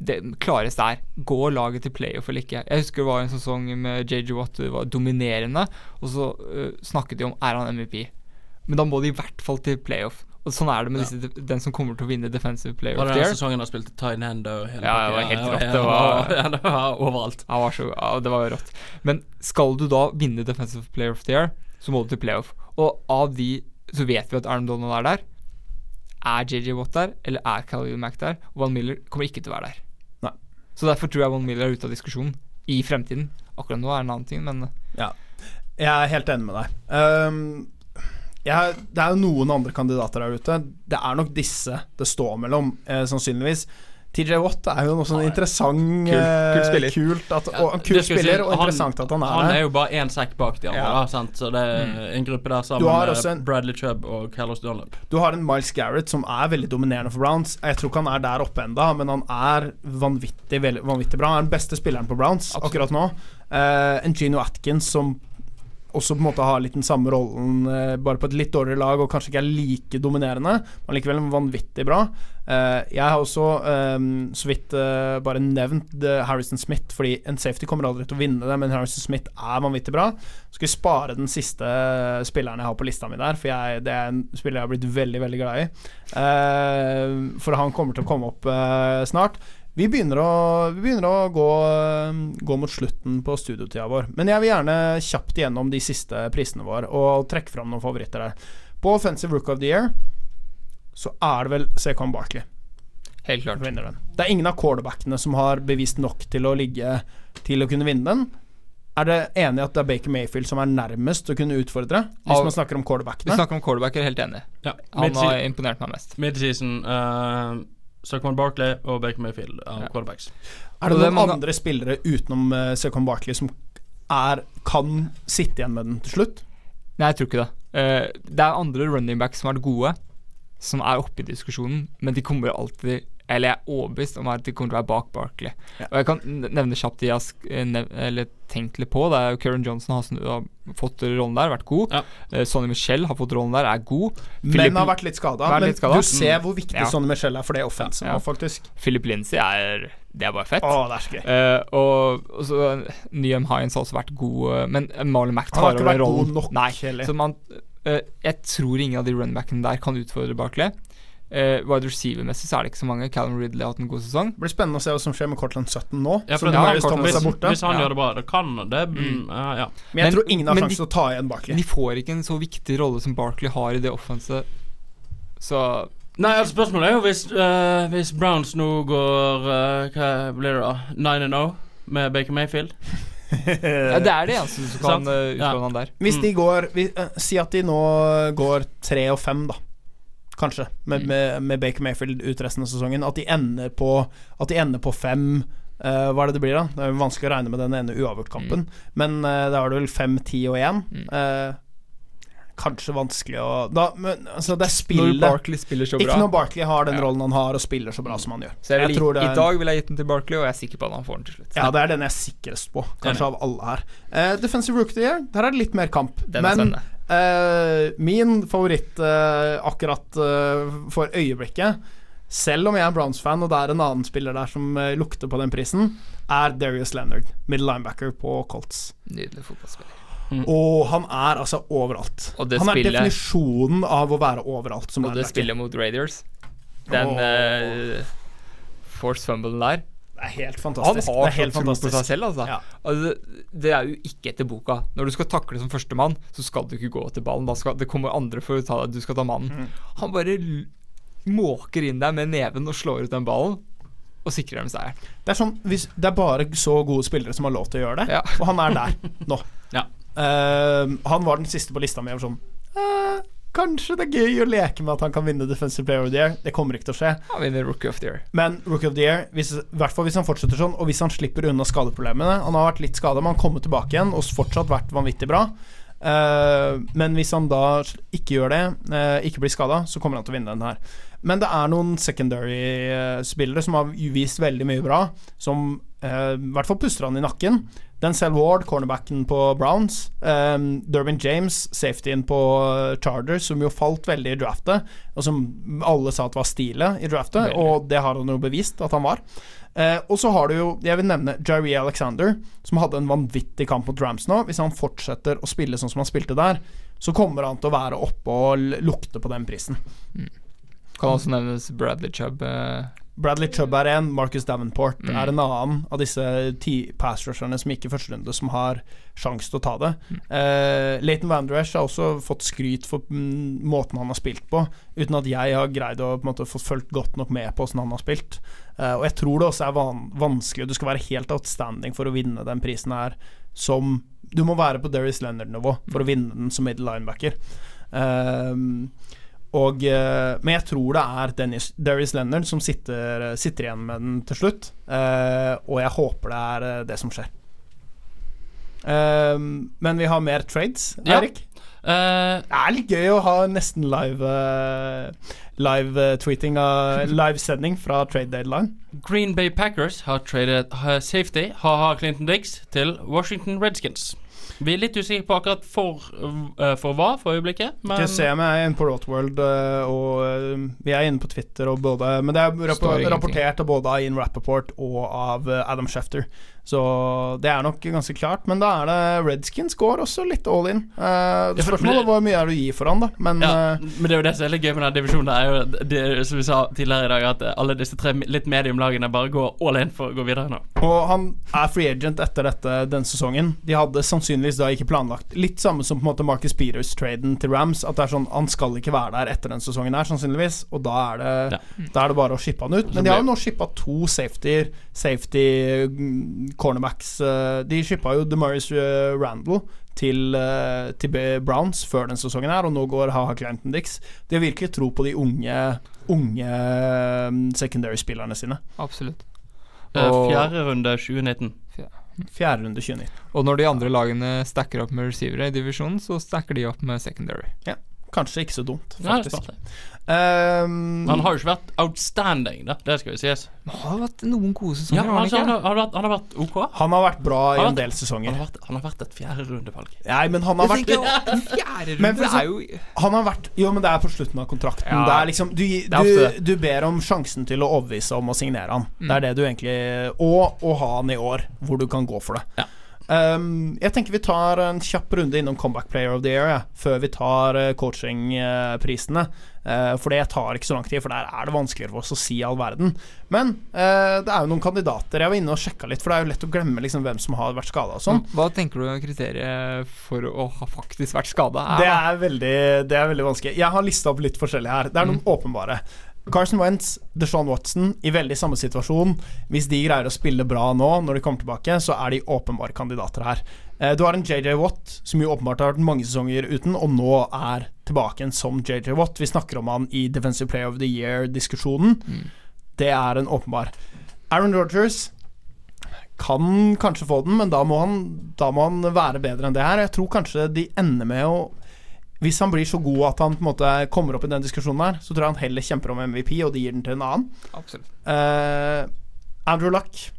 det klareste er går laget til playoff eller ikke. Jeg husker det var en sesong med JJ Watt det var dominerende, og så uh, snakket de om er han MVP. Men da må de i hvert fall til playoff. Og sånn er det med Ja. disse, den som kommer til å vinne Defensive Player Var of det the den Year. sesongen han spilte og hele Ja, det var helt rått. Det var- ja, det var overalt. Ja, var så, ja, det var jo rått. Men skal du da vinne Defensive Player of the Year, så må du til playoff. Og av de så vet vi at Arne Donald er der. Er JJ Watt der, eller er Calvin Mack der? Og Van Miller kommer ikke til å være der. Nei. Så derfor tror jeg Van Miller er ute av diskusjonen i fremtiden. Akkurat nå er det en annen ting, men Jeg er helt enig med deg. Um, jeg, det er jo noen andre kandidater der ute. Det er nok disse det står mellom, eh, sannsynligvis. TJ Watt er jo noe sånn interessant Kult- kul kult spiller. Kult at, og, kul spiller, og han- at han er Han er jo bare én sekk bak de andre, Ja. da, sant? så det er en gruppe der Du sammen har med en- Bradley Chubb og Carlos Dunlap. Du har en Miles Garrett som er veldig dominerende for Browns. Jeg tror ikke han er der oppe enda, men han er vanvittig, veldig, vanvittig bra. Han er den beste spilleren på Browns Absolutt. akkurat nå. Uh, en Gino Atkins som også på en måte har litt den samme rollen, eh, bare på et litt dårligere lag, og kanskje ikke er like dominerende, men likevel vanvittig bra. Eh, jeg har også eh, så vidt eh, bare nevnt Harrison Smith, fordi en safety kommer aldri til å vinne det, men Harrison Smith er vanvittig bra. Skal vi spare den siste spilleren jeg har på lista mi der, for jeg, det er en spiller jeg har blitt veldig, veldig glad i. For han kommer til å komme opp snart. Vi begynner å, vi begynner å gå, eh, gå mot slutten på studiotida vår. Men jeg vil gjerne kjapt igjennom de siste prisene våre og trekke fram noen favoritter der. På Offensive Rook of the Year så er det vel Secon Barkley helt klart. den. Det er ingen av quarterbackene som har bevist nok til å ligge til å kunne vinne den. Er det enig at det er Baker Mayfield som er nærmest å kunne utfordre, hvis man snakker om Vi snakker om quarterbacker, er helt enig. Ja. Han har imponert meg mest. Midseason uh, Saquon Barkley og Baker Mayfield av Ja. quarterbacks. Er det det noen andre spillere utenom uh, Suckman Barkley som er, kan sitte igjen med den til slutt? Nei, jeg tror ikke det. Uh, det er andre running backs som er gode, som er oppe i diskusjonen, men de kommer alltid Eller jeg er overbevist om at de kommer til å være bak Barkley. Ja. Og jeg kan nevne kjapt de jeg har eh, nev eller tenkt litt på. Det er Karen Johnson har, snu- har fått rollen der, vært god. Ja. Uh, Sonny Michel har fått rollen der, er god. Men Philip- har vært litt skada. Men litt skadet. du ser hvor viktig Ja. Sonny Michel er for det offensive Ja. faktisk. Philip Lindsay er Det er bare fett. Å, det er så gøy. Uh, og, og så Nyham Hines har også vært god, men Marlon Mack Han har ikke vært god nok Nei, heller. så man, uh, jeg tror ingen av de runbackene der kan utfordre Barkley. Uh, Wide receiver-messig så er det ikke så mange. Callum Ridley har hatt en god sesong. Det blir spennende å se hva som skjer med Cortland Sutton nå. Ja, ja, er hvis, borte. hvis han Ja. gjør det bra, det kan det mm, Uh, ja. Men jeg Men- tror ingen har sjanse til å ta igjen Barkley. De får ikke en så viktig rolle som Barkley har i det offensive, Så Nei, altså Spørsmålet er jo hvis, uh, hvis Browns nå går eh, Hva blir det da? 9-0 med Baker Mayfield? ja, Det er det eneste som kan uh, utfordre Ja. han der. Hvis Mm. de går vi, Si at de nå går tre og fem, da. Kanskje. Med, Mm. med, med Baker Mayfield ut resten av sesongen. At de ender på de ender på fem. uh, hva er det det blir, da? Det er vanskelig å regne med den ene uavgjort-kampen. Men uh, da er det vel fem, ti og én. Mm. Eh, kanskje vanskelig å da, men, altså, Det er Når spillet Barkley spiller så bra. Ikke når Barkley har den Ja. rollen han har, og spiller så bra som han gjør. Jeg Jeg tror det I er- dag ville jeg gitt den til Barkley, og jeg er sikker på at han får den til slutt. Ja, det er den jeg er sikrest på, kanskje av alle her. Defensive Rookie of the Year, der er det litt mer kamp. Den er men eh, min favoritt uh, akkurat uh, for øyeblikket, selv om jeg er Browns-fan og det er en annen spiller der som lukter på den prisen, er Darius Leonard, middle linebacker på Colts. Nydelig fotballspiller. Og han er altså overalt. Og det han er spillet- definisjonen av å være overalt som Og det spiller spillet mot Raiders, den oh. uh, force fumblen der Det er helt fantastisk. Han har det helt tro på seg selv, altså. Ja. altså det, er jo ikke etter boka. Når du skal takle som førstemann, så skal du ikke gå til ballen. Da skal, det kommer andre for å ta deg. Du skal ta mannen. Mm. Han bare måker inn der med neven og slår ut den ballen, og sikrer dem seieren. Det er sånn hvis, Det er bare så gode spillere som har lov til å gjøre det, Ja. og han er der nå. Ja. uh, han var den siste på lista mi. og Sånn, eh, kanskje det er gøy å leke med at han kan vinne Defensive Player of the Year. Det kommer ikke til å skje. Han vinner Rookie of the Year. Men Rookie of the Year, hvis, i hvert fall hvis han fortsetter sånn, og hvis han slipper unna skadeproblemene Han har vært litt skada, men han kommer tilbake igjen og fortsatt vært vanvittig bra. Uh, men hvis han da ikke gjør det, uh, ikke blir skada, så kommer han til å vinne den her. Men det er noen secondary-spillere som har vist veldig mye bra, som uh, i hvert fall puster han i nakken. Denzel Ward, cornerbacken på Browns. Um, Durbin James, safetyen på Chargers, som jo falt veldig i draftet, og som alle sa at var stilet i draftet, Veldig. og det har han jo bevist at han var. Uh, og så har du jo, jeg vil nevne Jerry Alexander, som hadde en vanvittig kamp mot Rams nå. Hvis han fortsetter å spille sånn som han spilte der, så kommer han til å være oppe og lukte på den prisen. Kan også nevnes Bradley Chubb. eh, Bradley Chubb er en, Marcus Davenport Mm. er en annen av disse ti pass rusherne som gikk i første runde, som har sjanse til å ta det. Mm. Eh, Leighton Vanderesh har også fått skryt for mm, måten han har spilt på, uten at jeg har greid å måte, få fulgt godt nok med på hvordan han har spilt. Uh, og jeg tror det også er van vanskelig, du skal være helt outstanding for å vinne den prisen her som Du må være på Darius Leonard-nivå for å vinne den som middle linebacker. Ehm, og, eh, men jeg tror det er Dennis, Darius Leonard som sitter, sitter igjen med den til slutt. eh, og jeg håper det er eh, det som skjer. Ehm, men vi har mer trades, Ja. Erik. Eh, Det er litt gøy å ha nesten live Live-tweeting livesending fra trade deadline. Green Bay Packers har tradet safety ha-ha Clinton Diggs til Washington Redskins. Vi er litt usikre på akkurat for, eh, for hva for øyeblikket, men jeg se om jeg er inne på Rotworld, eh, og eh, vi er inne på Twitter og både Men det er rapp rapportert av både Ian Rappaport og av Adam Schefter. Så det er nok ganske klart. Men da er det Redskins går også litt all in. Uh, Ja, spørsmålet er hvor mye er det å gi for han, da. Men ja, eh, men det er jo det som er litt gøy med den divisjonen. Er jo det, som vi sa tidligere i dag, at alle disse tre litt medium-lagene bare går all in for å gå videre nå. Og han er free agent etter dette denne sesongen. De hadde sannsynligvis da ikke planlagt Litt samme som på en måte Marcus Peters-traden til Rams. At det er sånn Han skal ikke være der etter den sesongen her, sannsynligvis. Og da er det, da er det bare å shippe han ut. Men de har jo nå shippa to safety Safety mm, cornerbacks. eh, De shippa jo DeMaurice eh, Randall til, eh, til Browns før den sesongen her, og nå går Haha Clanton Dix. De har virkelig tro på de unge Unge secondary-spillerne sine. Absolutt. Og- Fjerde runde 2019. Fjerde runde 2019. Og når de andre lagene stacker opp med receivere i divisjonen, så stacker de opp med secondary. Kanskje ikke så dumt, faktisk. Nei, det. Ehm, Han har jo ikke vært outstanding, da. Det skal jo sies. Han har vært noen gode sesonger, ja, han altså, han, har, han, har vært, han har vært OK. han har vært bra i Han en del Han sesonger. har vært, han har vært et fjerderundevalg. Nei, men han har vært Men for er Han har vært Jo, men det er på slutten av kontrakten. Ja, det er liksom du, du, du ber om sjansen til å overbevise om å signere han. Mm. Det er det du egentlig Og å ha han i år, hvor du kan gå for det. Ja. Um, jeg tenker vi tar en kjapp runde innom Comeback Player of the Year ja, før vi tar uh, coachingprisene. Uh, for det tar ikke så lang tid, for der er det vanskeligere for oss å si all verden. Men uh, det er jo noen kandidater. Jeg var inne og sjekka litt, for det er jo lett å glemme liksom, hvem som har vært skada og sånn. Hva tenker du er kriteriet for å ha faktisk vært skada? Det er, veldig, det er veldig vanskelig. Jeg har lista opp litt forskjellig her. Det er noen åpenbare. Carson Wentz, Deshaun Watson, i veldig samme situasjon. Hvis de greier å spille bra nå, når de kommer tilbake, så er de åpenbare kandidater her. Eh, du har en JJ Watt, som jo åpenbart har vært mange sesonger uten, og nå er tilbake igjen som JJ Watt. Vi snakker om han i Defensive Player of the Year-diskusjonen. Det er en åpenbar. Aaron Rogers kan kanskje få den, men da må, han, da må han være bedre enn det her. Jeg tror kanskje de ender med å Hvis han blir så god at han på en måte kommer opp i den diskusjonen her, så tror jeg han heller kjemper om MVP, og de gir den til en annen. Absolutt. Uh, Andrew Luck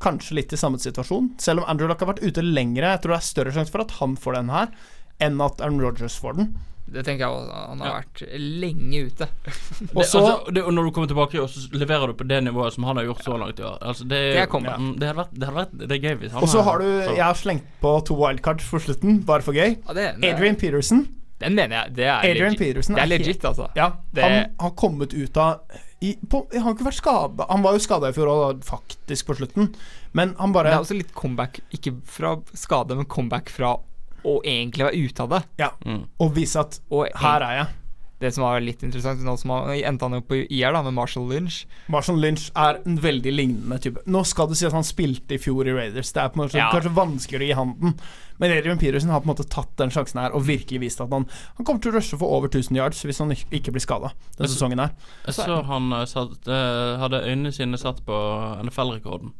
Kanskje litt i samme situasjon. Selv om Andrew Luck har vært ute lengre, jeg tror det er større sjanse for at han får den her, enn at Aaron Rodgers får den. Det tenker jeg også. Han har Ja. vært lenge ute. Det, Og så altså, det, og når du kommer tilbake, og så leverer du på det nivået som han har gjort så langt i år. Altså, det, Det er kommet. Mm, det hadde vært, det hadde vært Det er gøy hvis han Og så har du så- Jeg har slengt på to wildcards for slutten, bare for gøy. Ja, det, det, Adrian Peterson. Den mener jeg. Det er Adrian legit. Peterson Det er er helt- legit, altså. Ja, Det- han har kommet ut av i, på, Han har ikke vært skada Han var jo skada i fjor, òg, faktisk på slutten, men han bare Det er også litt comeback, ikke fra skade, men comeback fra å egentlig være ute av det. Ja, Mm. og vise at Og her er jeg. det som var litt interessant, nå som han endte han jo på IR da, med Marshall Lynch. Marshall Lynch er en veldig lignende type. Nå skal det si at han spilte i fjor i Raiders. Det er på en måte Ja. kanskje vanskeligere å gi handen. Men Adrian Peterson har på en måte tatt den sjansen her og virkelig vist at han Han kommer til å rushe for over 1000 yards hvis han ikke blir skada denne sesongen her. Jeg så han eh, satt, eh, hadde øynene sine satt på NFL-rekorden.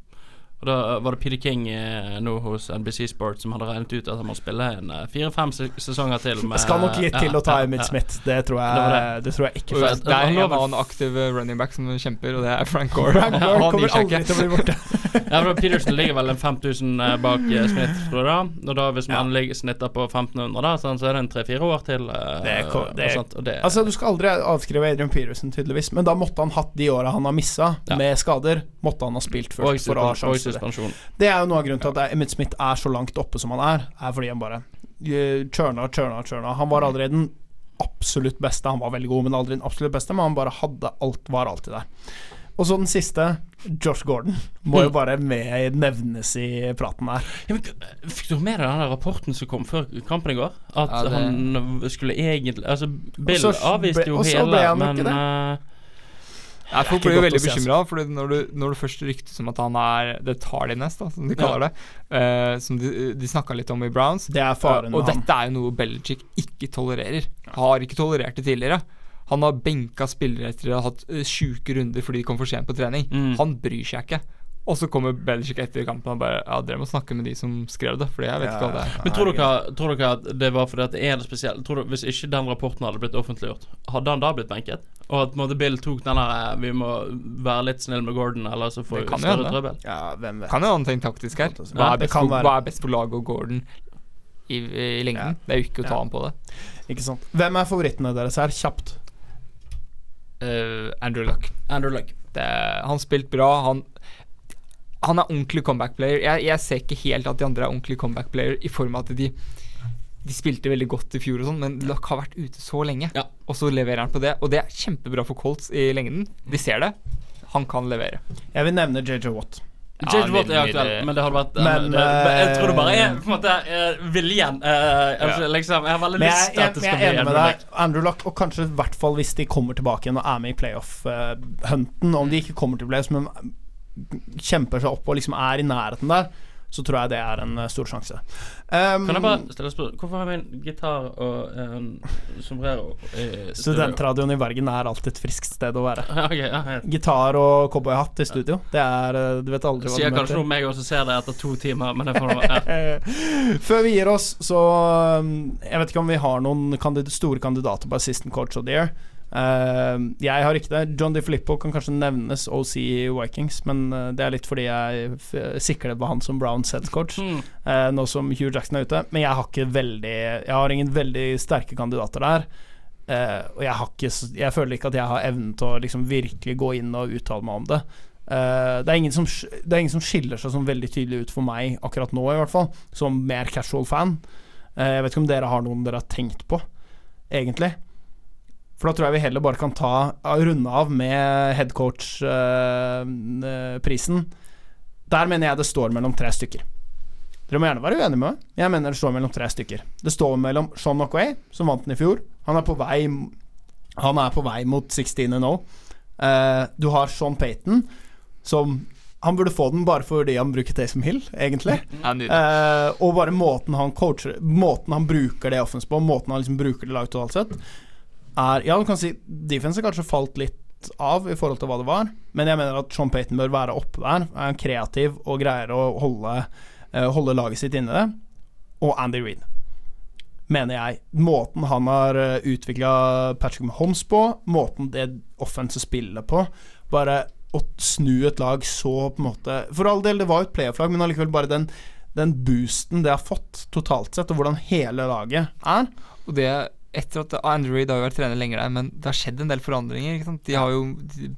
Og Da var det Peter King eh, nå hos NBC Sports som hadde regnet ut at han må spille en eh, fire-fem se- sesonger til. Med, Det skal nok litt til ja, å ta Emil. Smith. Det tror Det det. jeg, det tror jeg ikke. Jeg- Det er en annen aktiv eh, running back som kjemper, og det er Frank Gore. Frank Gore Han kommer aldri til å bli borte. Ja, for Peterson ligger vel en 5000 eh, bak eh, Smith, tror jeg. Og da hvis man ligger snitter på 1500, da, sånn, så er det en tre-fire år til. eh, Det er det er- og sånt, og det, Altså, du skal aldri avskrive Adrian Peterson, tydeligvis, men da måtte han hatt de åra han har missa Ja. med skader. Måtte han ha spilt og, først for å ha sjanse til det. Det er jo noe av grunnen til at Emmitt Smith er så langt oppe som han er, er fordi han bare churna, churna, churna. Han var aldri den absolutt beste. Han var veldig god, men aldri den absolutt beste. Men han bare hadde alt, var alltid der. Og så den siste, Josh Gordon, må jo bare med nevnes i praten der. Ja, men, fikk du med deg den rapporten som kom før kampen i går? At Ja, det- han skulle egentlig Altså, Bill også, avviste jo og hele, han men det. Jeg Ja, folk blir jo veldig altså. bekymra, for når, du- når det først ryktes om at han er the tardiness, da, som de kaller det, uh, som de, de snakka litt om i Browns Det er faren Og med han. dette er jo noe Belichick ikke tolererer. Har ikke tolerert det tidligere. Han har benka spillere etter å ha hatt uh, sjuke runder fordi de kom for sent på trening. Mm. Han bryr seg ikke. Og så kommer Belichick etter kampen og bare Ja, dere må snakke med de som skrev det, Fordi jeg vet ikke hva det er. Men tror dere, tror dere at det var fordi at det er det spesielle tror dere, Hvis ikke den rapporten hadde blitt offentliggjort, hadde han da blitt benket? Og at måte, Bill tok den der eh, Vi må være litt snill med Gordon, eller så får vi større trøbbel. Ja, hvem vet. Kan jo noe taktisk her. Hva Ja, er det best kan for, hva er best for laget og Gordon i, i lengden? Det er jo ikke å ta Ja. ham på det. Ikke sant. Hvem er favorittene deres her? Kjapt. Eh, Andrew Luck. Andrew Luck. Det, han spilte bra. Han, han er ordentlig comeback-player. Jeg, jeg ser ikke helt at de andre er ordentlig comeback-player i form av at de de spilte veldig godt i fjor, og sånn men Luck har vært ute så lenge. Ja. Og så leverer han på det. Og det er kjempebra for Colts i lengden. De ser det. Han kan levere. Jeg vil nevne JJ Watt. Ja, J.J. Watt er aktuell, men det har vært Men, men, det, Jeg tror det bare er eh, på en måte eh, viljen. Uh, altså, liksom, jeg har veldig lyst til at det skal bli enig med Andrew deg. Luck. Andrew Luck, og kanskje i hvert fall hvis de kommer tilbake igjen og er med i playoff-hunten. Om de ikke kommer til playoff, men kjemper seg opp og liksom er i nærheten der, så tror jeg det er en eh, stor sjanse. Um, Kan jeg bare stille spørsmål? Hvorfor har vi en gitar og en sombrero i? Studentradioen i Bergen er alltid et friskt sted å være. Okay, ja, ja. Gitar og cowboyhatt i studio. Det er eh, Du vet aldri hva Sier kanskje noe om meg også ser det etter to timer, men det får nå. Ja. Før vi gir oss, så um, Jeg vet ikke om vi har noen kandid store kandidater på assistant coach of the year. Uh, jeg har ikke det. John DiFilippo kan kanskje nevnes OC i Vikings, men uh, det er litt fordi jeg sikler på han som Browns head coach, Hmm. uh, nå som Hugh Jackson er ute. Men jeg har ikke veldig Jeg har ingen veldig sterke kandidater der. Uh, og jeg har ikke Jeg føler ikke at jeg har evnen til å liksom virkelig gå inn og uttale meg om det. Uh, det, er ingen som, det er ingen som skiller seg sånn veldig tydelig ut for meg akkurat nå, i hvert fall, som mer casual fan. Uh, jeg vet ikke om dere har noen dere har tenkt på, egentlig. For da tror jeg vi heller bare kan ta runde av med headcoach-prisen. Der mener jeg det står mellom tre stykker. Dere må gjerne være uenige med meg. Jeg mener det står mellom tre stykker. Det står mellom Sean McWay, som vant den i fjor. Han er på vei Han er på vei mot 16 and 0. Eh, du har Sean Payton, som Han burde få den bare fordi han bruker Taysom Hill, egentlig. Eh, og bare måten han coacher Måten han bruker det offensivt på, måten han liksom bruker det laget totalt sett, er Ja, du kan si defense har kanskje falt litt av i forhold til hva det var, men jeg mener at Sean Payton bør være oppe der. Er kreativ og greier å holde, eh, holde laget sitt inne det. Og Andy Reed, mener jeg. Måten han har uh, utvikla Patrick Mahomes på, måten det offensive spiller på, bare å snu et lag så på en måte For all del, det var jo et playoff-lag, men allikevel bare den, den boosten det har fått totalt sett, og hvordan hele laget er. Og det etter at Andrew Reid har jo vært trener lenger der, men det har skjedd en del forandringer. Ikke sant? De har jo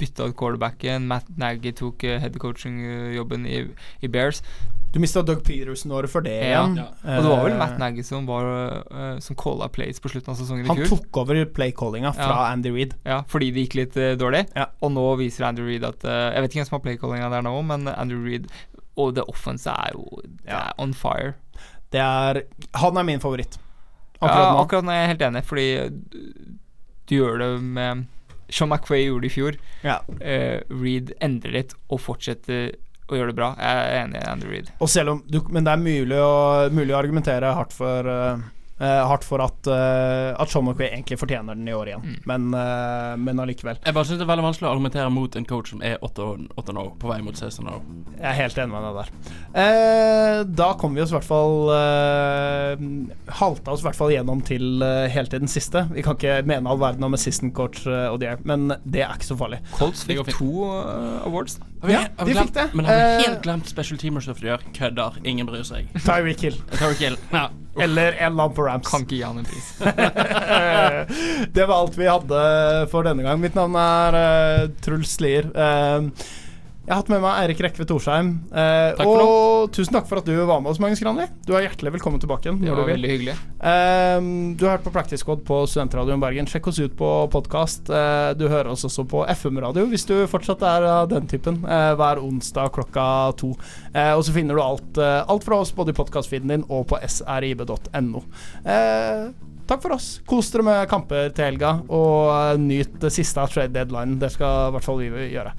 bytta ut quarterbacken. Matt Nagy tok uh, headcoaching-jobben i, i Bears. Du mista Doug Peterson året for det Ja. Ja. Og det var vel Eh, Matt Nagy som var uh, Som calla plays på slutten av sesongen i Han tok over playcallinga fra Ja. Andy Reed. Ja, fordi det gikk litt uh, dårlig. Ja. Og nå viser Andrew Reed at uh, Jeg vet ikke hvem som har playcallinga der nå, men Andrew Reed og det offense er jo det Ja. er on fire. Det er Han er min favoritt. Akkurat, Akkurat ja, nå. akkurat nå er jeg helt enig, fordi du, gjør det med Sean McQuay gjorde det i fjor. Ja. Uh, Reed endrer litt og fortsetter å gjøre det bra. Jeg er enig i Andrew Reed. Om du, Men det er mulig å, mulig å argumentere hardt for eh, Hardt for at, uh, at Sean McVay egentlig fortjener den i år igjen, Mm. men, eh, men allikevel. Jeg bare synes det er veldig vanskelig å argumentere mot en coach som er 8-0 på vei mot 16-0. Jeg er helt enig med deg der. Eh, da kom vi oss i hvert fall uh, Halta oss i hvert fall gjennom til uh, helt til den siste. Vi kan ikke mene all verden om assistant coach uh, og det, men det er ikke så farlig. Colts fikk to uh, awards. Vi- Ja, de glemt- fikk det. Men har vi Eh, helt glemt special teamers of the year? Kødder. Ingen bryr seg. Tyreek Hill. Tyreek Hill. Ja. Eller en lamp på Rams. Kan ikke gi han en pris. det var alt vi hadde for denne gang. Mitt navn er uh, Truls Lier. Eh, jeg har hatt med meg Eirik Rekve Torsheim. Eh, Takk og tusen takk for at du var med oss, Magnus Granli. Du er hjertelig velkommen tilbake igjen. Det var veldig hyggelig. Eh, du har hørt på Practice Squad på Studentradioen Bergen. Sjekk oss ut på podkast. du hører oss også på FM-radio hvis du fortsatt er av den typen. eh, hver onsdag klokka to. Eh, og så finner du alt, eh, alt fra oss både i podkastfeeden din og på srib.no. Eh, takk for oss. Kos dere med kamper til helga, og eh, nyt det siste av trade deadline. Det skal i hvert fall vi gjøre.